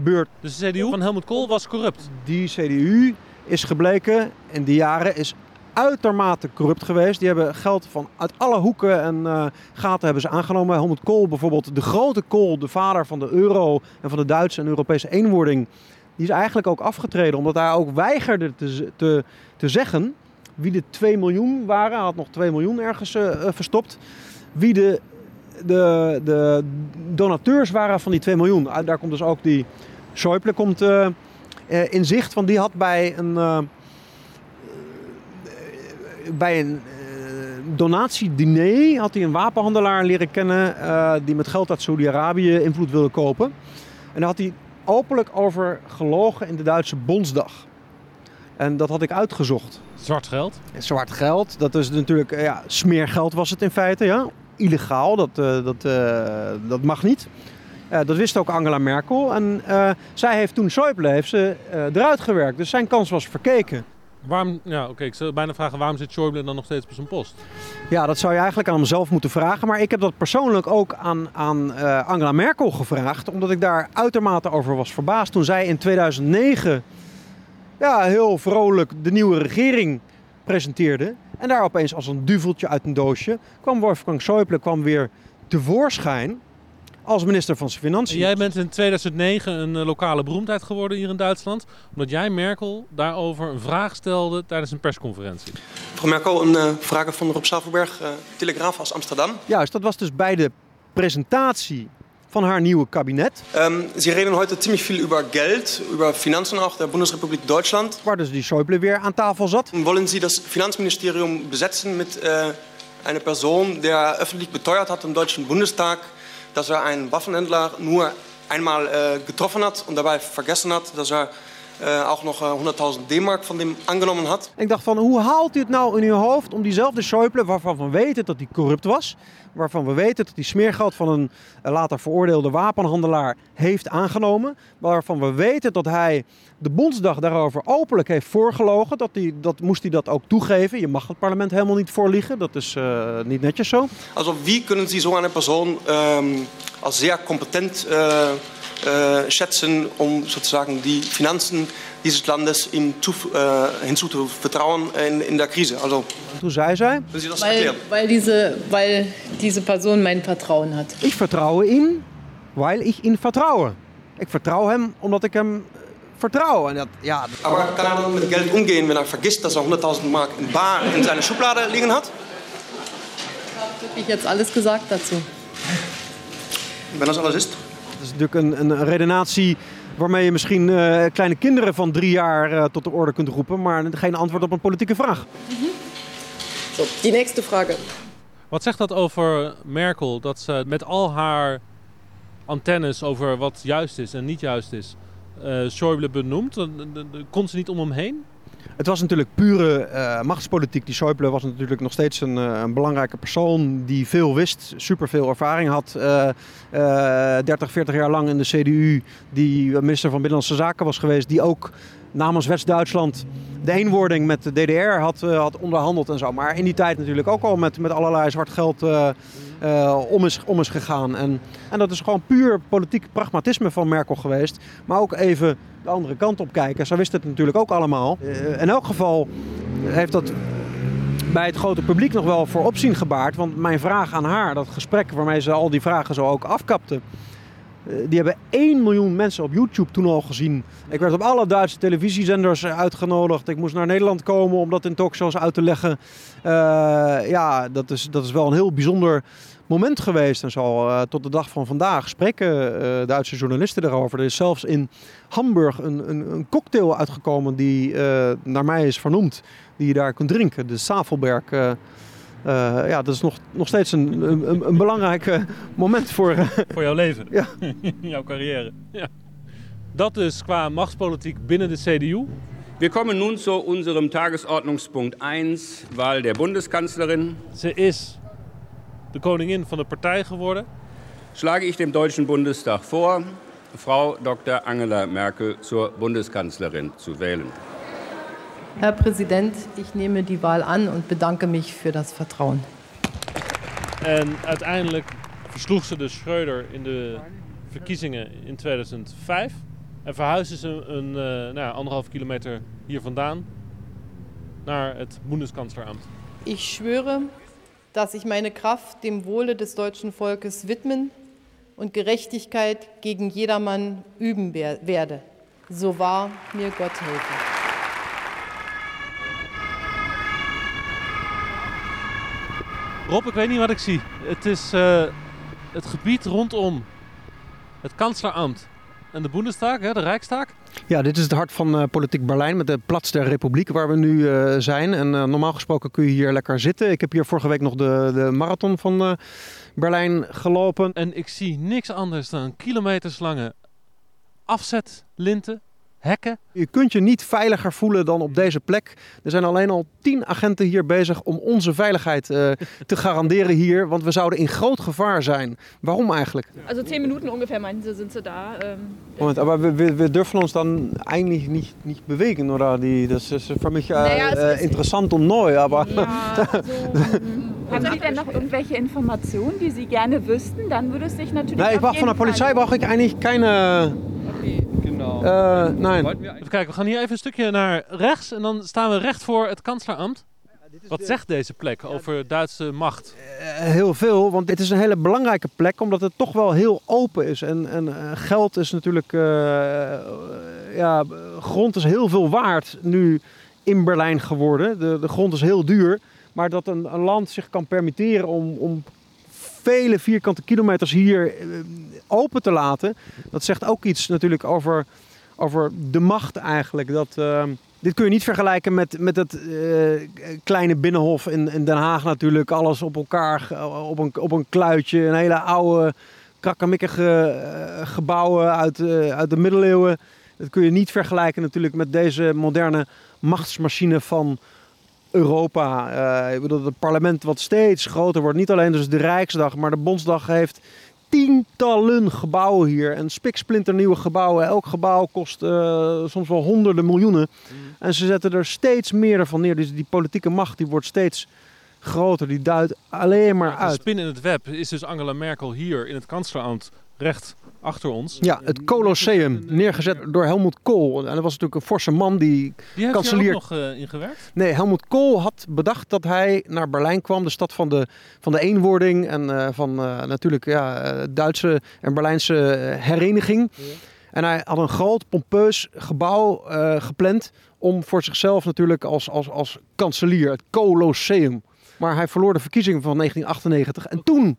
beurt. Dus de CDU van Helmut Kool was corrupt? Die CDU is gebleken in die jaren is uitermate corrupt geweest. Die hebben geld van uit alle hoeken en uh, gaten hebben ze aangenomen. Helmut Kool bijvoorbeeld, de grote Kool, de vader van de euro en van de Duitse en Europese eenwording. Die is eigenlijk ook afgetreden omdat hij ook weigerde te, te, te zeggen wie de 2 miljoen waren. Hij had nog 2 miljoen ergens uh, verstopt. Wie de, de, de donateurs waren van die 2 miljoen. Daar komt dus ook die Schäuble komt uh, in zicht, van die had bij een, uh, bij een donatiediner had hij een wapenhandelaar leren kennen die met geld uit Saudi-Arabië invloed wilde kopen. En daar had hij openlijk over gelogen in de Duitse Bondsdag. En dat had ik uitgezocht. Zwart geld? Zwart geld, dat is natuurlijk, ja, smeergeld was het in feite, ja. Illegaal, dat, uh, dat, uh, dat mag niet. Uh, dat wist ook Angela Merkel. En uh, zij heeft toen Schäuble heeft ze, uh, eruit gewerkt. Dus zijn kans was verkeken. Waarom, ja, oké, ik zou bijna vragen waarom zit Schäuble dan nog steeds op zijn post? Ja, dat zou je eigenlijk aan hemzelf moeten vragen. Maar ik heb dat persoonlijk ook aan, aan Angela Merkel gevraagd. Omdat ik daar uitermate over was verbaasd. Toen zij in 2009 ja, heel vrolijk de nieuwe regering presenteerde. En daar opeens als een duveltje uit een doosje kwam Wolfgang Schäuble kwam weer tevoorschijn als minister van Financiën. Jij bent in 2009 een eh, lokale beroemdheid geworden hier in Duitsland. Omdat jij Merkel daarover een vraag stelde tijdens een persconferentie. Mevrouw Merkel, een uh, vraag van Rob Savelberg, uh, Telegraaf als Amsterdam. Juist, dat was dus bij de presentatie van haar nieuwe kabinet. Um, Sie reden heute ziemlich viel über Geld, über Finanzen auch der Bundesrepublik Deutschland. Waar dus die Schäuble weer aan tafel zat. Wollen Sie das Finanzministerium besetzen mit äh, einer Person, der öffentlich beteuert hat im Deutschen Bundestag, dass er einen Waffenhändler nur einmal äh, getroffen hat und dabei vergessen hat, dass er auch noch 100.000 D-mark van hem aangenomen had. Ik dacht van, hoe haalt u het nou in uw hoofd om diezelfde Schäuble, waarvan we weten dat hij corrupt was, waarvan we weten dat hij smeergeld van een uh, later veroordeelde wapenhandelaar heeft aangenomen, waarvan we weten dat hij de Bondsdag daarover openlijk heeft voorgelogen, dat, hij, dat moest hij dat ook toegeven. Je mag het parlement helemaal niet voorliegen, dat is uh, niet netjes zo. Also wie kunnen Sie so eine Person ähm, als zeer competent uh, äh, schätzen, um sozusagen die Finanzen dieses Landes ihm zu, äh, hinzuzuvertrauen in, in der Krise. Also, Toen zei zij, Sie das weil, weil, diese, weil diese Person mein Vertrauen hat. Ich vertraue ihm, weil ich ihn vertraue. Ik vertrouw hem omdat ik hem vertrouwen. En dat, ja, Aber kann er dann mit Geld umgehen, wenn er vergisst, dass er 100.000 Mark in bar in seiner Schublade liegen hat? Ich jetzt alles gesagt dazu. Wenn das alles ist? Dat is natuurlijk een, een redenatie waarmee je misschien uh, kleine kinderen van drie jaar uh, tot de orde kunt roepen, maar geen antwoord op een politieke vraag. Mm -hmm. Zo, die nächste vraag. Wat zegt dat over Merkel dat ze met al haar antennes over wat juist is en niet juist is, uh, Schäuble benoemt? Kon ze niet om hem heen? Het was natuurlijk pure uh, machtspolitiek. Die Schäuble was natuurlijk nog steeds een, uh, een, belangrijke persoon die veel wist, superveel ervaring had. Uh, 30, 40 jaar lang in de CDU, die minister van Binnenlandse Zaken was geweest, die ook namens West-Duitsland de eenwording met de DDR had, had onderhandeld en zo. Maar in die tijd natuurlijk ook al met, met allerlei zwart geld om, is, om gegaan. En, en dat is gewoon puur politiek pragmatisme van Merkel geweest. Maar ook even de andere kant op kijken. Zij wist het natuurlijk ook allemaal. Uh, in elk geval heeft dat bij het grote publiek nog wel voor opzien gebaard. Want mijn vraag aan haar, dat gesprek waarmee ze al die vragen zo ook afkapte. Uh, die hebben 1 miljoen mensen op YouTube toen al gezien. Ik werd op alle Duitse televisiezenders uitgenodigd. Ik moest naar Nederland komen om dat in talkshows uit te leggen. Ja, dat is, dat is wel een heel bijzonder moment geweest. En zo uh, tot de dag van vandaag spreken uh, Duitse journalisten erover. Er is zelfs in Hamburg een, een, een cocktail uitgekomen die uh, naar mij is vernoemd. Die je daar kunt drinken. De Safelberg. ja, dat is nog, nog steeds een, een, een belangrijk moment voor... voor jouw leven. Ja. jouw carrière. Ja. Dat dus qua machtspolitiek binnen de CDU. Wir kommen nun zu unserem Tagesordnungspunkt 1, Wahl der Bundeskanzlerin. Ze is de koningin van de partij geworden. Schlage ich dem Deutschen Bundestag vor, Frau Dr. Angela Merkel zur Bundeskanzlerin zu wählen. Herr Präsident, ich nehme die Wahl an und bedanke mich für das Vertrauen. En uiteindelijk versloeg ze de Schreuder in de verkiezingen in 2005. En verhuisde ze een uh, nou anderhalf kilometer hier vandaan naar het Bundeskanzleramt. Ich schwöre dass ich meine Kraft dem Wohle des deutschen Volkes widmen und Gerechtigkeit gegen jedermann üben werde. So wahr mir Gott helfe. Rob, ik weet niet wat ik zie. Het is uh, het gebied rondom het kanslerambt en de Bundestag, hè, de Rijkstag. Ja, dit is het hart van uh, politiek Berlijn met de Platz der Republiek waar we nu uh, zijn. En uh, normaal gesproken kun je hier lekker zitten. Ik heb hier vorige week nog de, de marathon van Berlijn gelopen. En ik zie niks anders dan kilometerslange afzetlinten, hekken. Je kunt je niet veiliger voelen dan op deze plek. Er zijn alleen al tien agenten hier bezig om onze veiligheid uh, te garanderen hier. Want we zouden in groot gevaar zijn. Waarom eigenlijk? Also zehn Minuten ungefähr meinten sie, sind sie da. Ähm, Moment, aber wir, wir, wir, dürfen uns dann eigentlich nicht, nicht bewegen, oder? Die, das ist für mich äh, naja, äh, interessant und neu, aber... Ja, also, haben Sie denn noch irgendwelche Informationen, die Sie gerne wüssten? Dann würde es sich natürlich... Nee, ich brauche von der Polizei brauche ich eigentlich keine... Okay. Genau. Uh, nee. Even kijken, we gaan hier even een stukje naar rechts en dan staan we recht voor het kanslerambt. Wat zegt deze plek over Duitse macht? Uh, heel veel, want het is een hele belangrijke plek omdat het toch wel heel open is. En, en uh, geld is natuurlijk, uh, ja, grond is heel veel waard nu in Berlijn geworden. De, de grond is heel duur, maar dat een, een land zich kan permitteren om, om vele vierkante kilometers hier open te laten. Dat zegt ook iets natuurlijk over, over de macht eigenlijk. Dat, uh, dit kun je niet vergelijken met, met het uh, kleine binnenhof in, in Den Haag natuurlijk. Alles op elkaar, op een, op een kluitje. Een hele oude, krakkemikkige gebouwen uit, uit de middeleeuwen. Dat kun je niet vergelijken natuurlijk met deze moderne machtsmachine van Europa. Uh, ik bedoel, het parlement wat steeds groter wordt. Niet alleen dus de Rijksdag, maar de Bondsdag heeft tientallen gebouwen hier. En spiksplinternieuwe gebouwen. Elk gebouw kost uh, soms wel honderden miljoenen. Mm. En ze zetten er steeds meer van neer. Dus die politieke macht die wordt steeds groter. Die duidt alleen maar uit. De spin in het web is dus Angela Merkel hier in het kanslerambt recht achter ons. Ja, het Colosseum, neergezet door Helmut Kohl. En dat was natuurlijk een forse man die, die heeft kanselier... nog uh, ingewerkt? Nee, Helmut Kohl had bedacht dat hij naar Berlijn kwam. De stad van de, van de eenwording en uh, van uh, natuurlijk ja, Duitse en Berlijnse hereniging. Ja. En hij had een groot, pompeus gebouw uh, gepland om voor zichzelf natuurlijk als, als, als kanselier, het Colosseum. Maar hij verloor de verkiezingen van 1998 en toen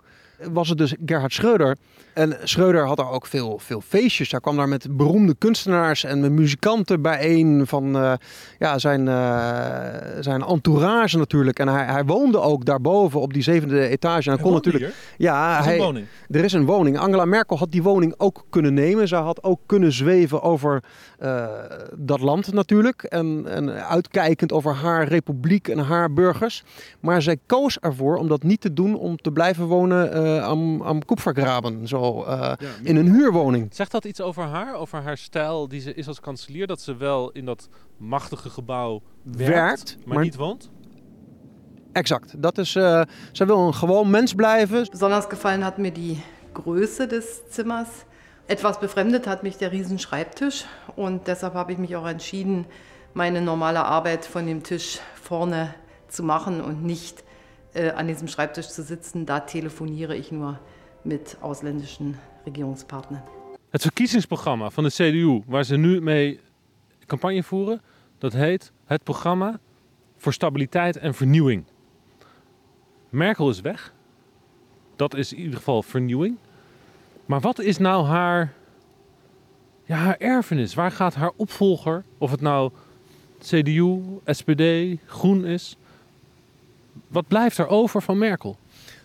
was het dus Gerhard Schreuder. En Schreuder had er ook veel, veel feestjes. Hij kwam daar met beroemde kunstenaars en met muzikanten bijeen van uh, ja, zijn, uh, zijn entourage natuurlijk. En hij, hij woonde ook daarboven op die zevende etage. En hij kon natuurlijk. Hier? Ja, er is hij, een woning. Er is een woning. Angela Merkel had die woning ook kunnen nemen. Ze had ook kunnen zweven over dat land natuurlijk. En, en uitkijkend over haar republiek en haar burgers. Maar zij koos ervoor om dat niet te doen, om te blijven wonen am, am Koepvergraben. Zo uh, ja, in een huurwoning. Zegt dat iets over haar? Over haar stijl die ze is als kanselier? Dat ze wel in dat machtige gebouw werkt, werkt maar, maar, niet woont? Exact. Dat is, uh, ze wil een gewoon mens blijven. Besonders gefallen hat mir die Größe des Zimmers. Etwas befremdet hat mich der riesen Schreibtisch und deshalb habe ich mich auch entschieden, meine normale Arbeit von dem Tisch vorne zu machen und nicht äh, an diesem Schreibtisch zu sitzen. Da telefoniere ich nur met ausländischen regeringspartners. Het verkiezingsprogramma van de CDU, waar ze nu mee campagne voeren, dat heet het programma voor stabiliteit en vernieuwing. Merkel is weg. Dat is in ieder geval vernieuwing. Maar wat is nou haar, ja, haar erfenis? Waar gaat haar opvolger, of het nou CDU, SPD, Groen is, wat blijft er over van Merkel?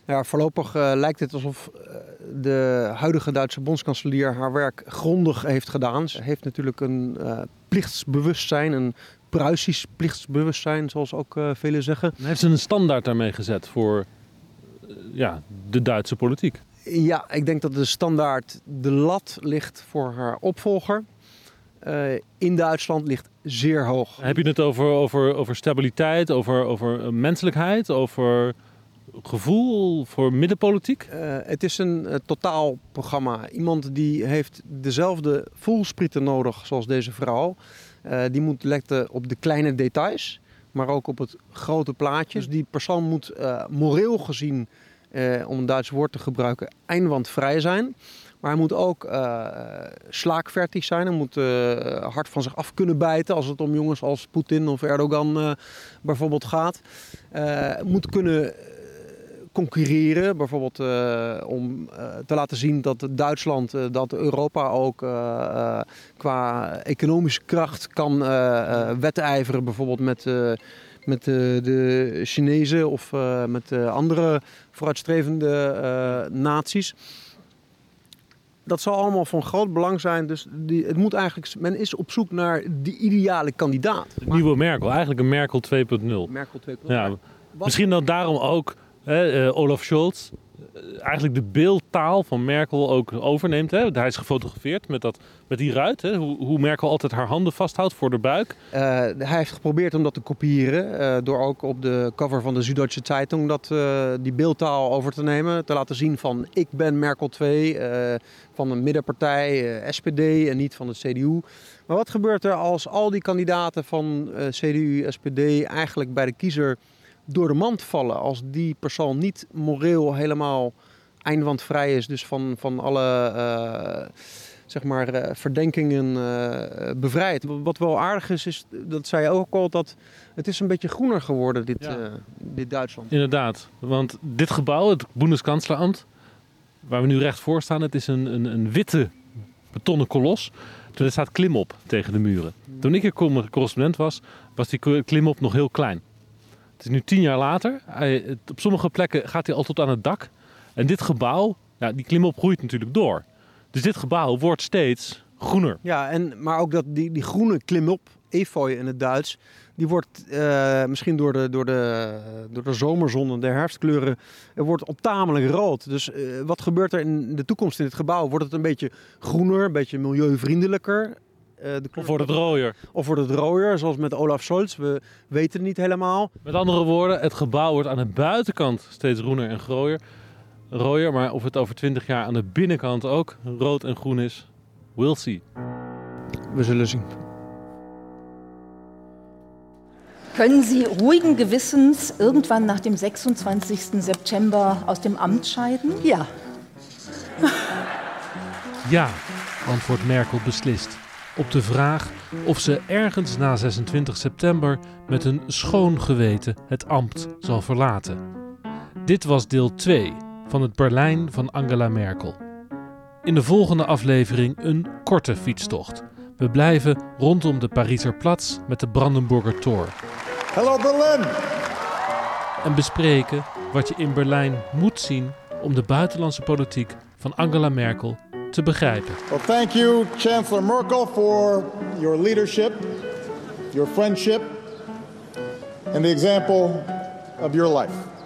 Ja, voorlopig uh, lijkt het alsof uh, de huidige Duitse bondskanselier haar werk grondig heeft gedaan. Ze heeft natuurlijk een uh, plichtsbewustzijn, een Pruisisch plichtsbewustzijn, zoals ook velen zeggen. En heeft ze een standaard daarmee gezet voor ja, de Duitse politiek? Ja, ik denk dat de standaard, de lat ligt voor haar opvolger. in Duitsland ligt zeer hoog. Heb je het over, over, over stabiliteit, over, over menselijkheid, over gevoel voor middenpolitiek? Uh, het is een uh, totaalprogramma. Iemand die heeft dezelfde voelsprieten nodig zoals deze vrouw. Die moet letten op de kleine details, maar ook op het grote plaatje. Dus die persoon moet moreel gezien, om een Duits woord te gebruiken, eindwandvrij zijn. Maar hij moet ook uh, slaakvertig zijn. Hij moet uh, hard van zich af kunnen bijten als het om jongens als Poetin of Erdogan bijvoorbeeld gaat. moet kunnen concurreren. Bijvoorbeeld om te laten zien dat Duitsland, dat Europa ook qua economische kracht kan wedijveren. Bijvoorbeeld met, met de Chinezen of met andere vooruitstrevende naties. Dat zal allemaal van groot belang zijn. Dus die, het moet eigenlijk, men is op zoek naar die ideale kandidaat. De nieuwe Merkel, eigenlijk een Merkel 2.0. Merkel 2.0. Ja, misschien dan daarom ook uh, Olaf Scholz eigenlijk de beeldtaal van Merkel ook overneemt. Hè? Hij is gefotografeerd met, dat, met die ruit. Hè? Hoe, hoe Merkel altijd haar handen vasthoudt voor de buik. Uh, hij heeft geprobeerd om dat te kopiëren. Uh, door ook op de cover van de Süddeutsche Zeitung dat, uh, die beeldtaal over te nemen. Te laten zien van ik ben Merkel 2 van een middenpartij, SPD en niet van de CDU. Maar wat gebeurt er als al die kandidaten van CDU, SPD eigenlijk bij de kiezer door de mand vallen als die persoon niet moreel helemaal eindwandvrij is, dus van, van alle uh, zeg maar, uh, verdenkingen uh, bevrijd. Wat wel aardig is, is, dat zei je ook al, dat het is een beetje groener geworden, dit, ja. dit Duitsland. Inderdaad, want dit gebouw, het Bundeskanzleramt, waar we nu recht voor staan, het is een, een, een witte betonnen kolos. Er staat klimop tegen de muren. Toen ik hier correspondent was, was die klimop nog heel klein. Het is nu tien jaar later. Hij, op sommige plekken gaat hij al tot aan het dak. En dit gebouw, ja, die klimop groeit natuurlijk door. Dus dit gebouw wordt steeds groener. Ja, en, maar ook dat die, die groene klimop, efeu in het Duits, die wordt uh, misschien door de, door, de, door de zomerzon en de herfstkleuren, er wordt op tamelijk rood. Dus uh, wat gebeurt er in de toekomst in het gebouw? Wordt het een beetje groener, een beetje milieuvriendelijker? Uh, de of wordt het rooier. Of wordt het rooier, zoals met Olaf Scholz. We weten het niet helemaal. Met andere woorden, het gebouw wordt aan de buitenkant steeds groener en rooier. rooier. Maar of het over 20 jaar aan de binnenkant ook rood en groen is, we'll see. We zullen zien. Können Sie ruhigen Gewissens irgendwann nach dem 26. September aus dem Amt scheiden? Ja. Ja. antwoordt Merkel beslist. Op de vraag of ze ergens na 26 september met een schoon geweten het ambt zal verlaten. Dit was deel 2 van het Berlijn van Angela Merkel. In de volgende aflevering een korte fietstocht. We blijven rondom de Pariser Platz met de Brandenburger Tor. Hello Berlin! En bespreken wat je in Berlijn moet zien om de buitenlandse politiek van Angela Merkel te begrijpen. Well, thank you, Chancellor Merkel, for your leadership, your friendship, and the example of your life.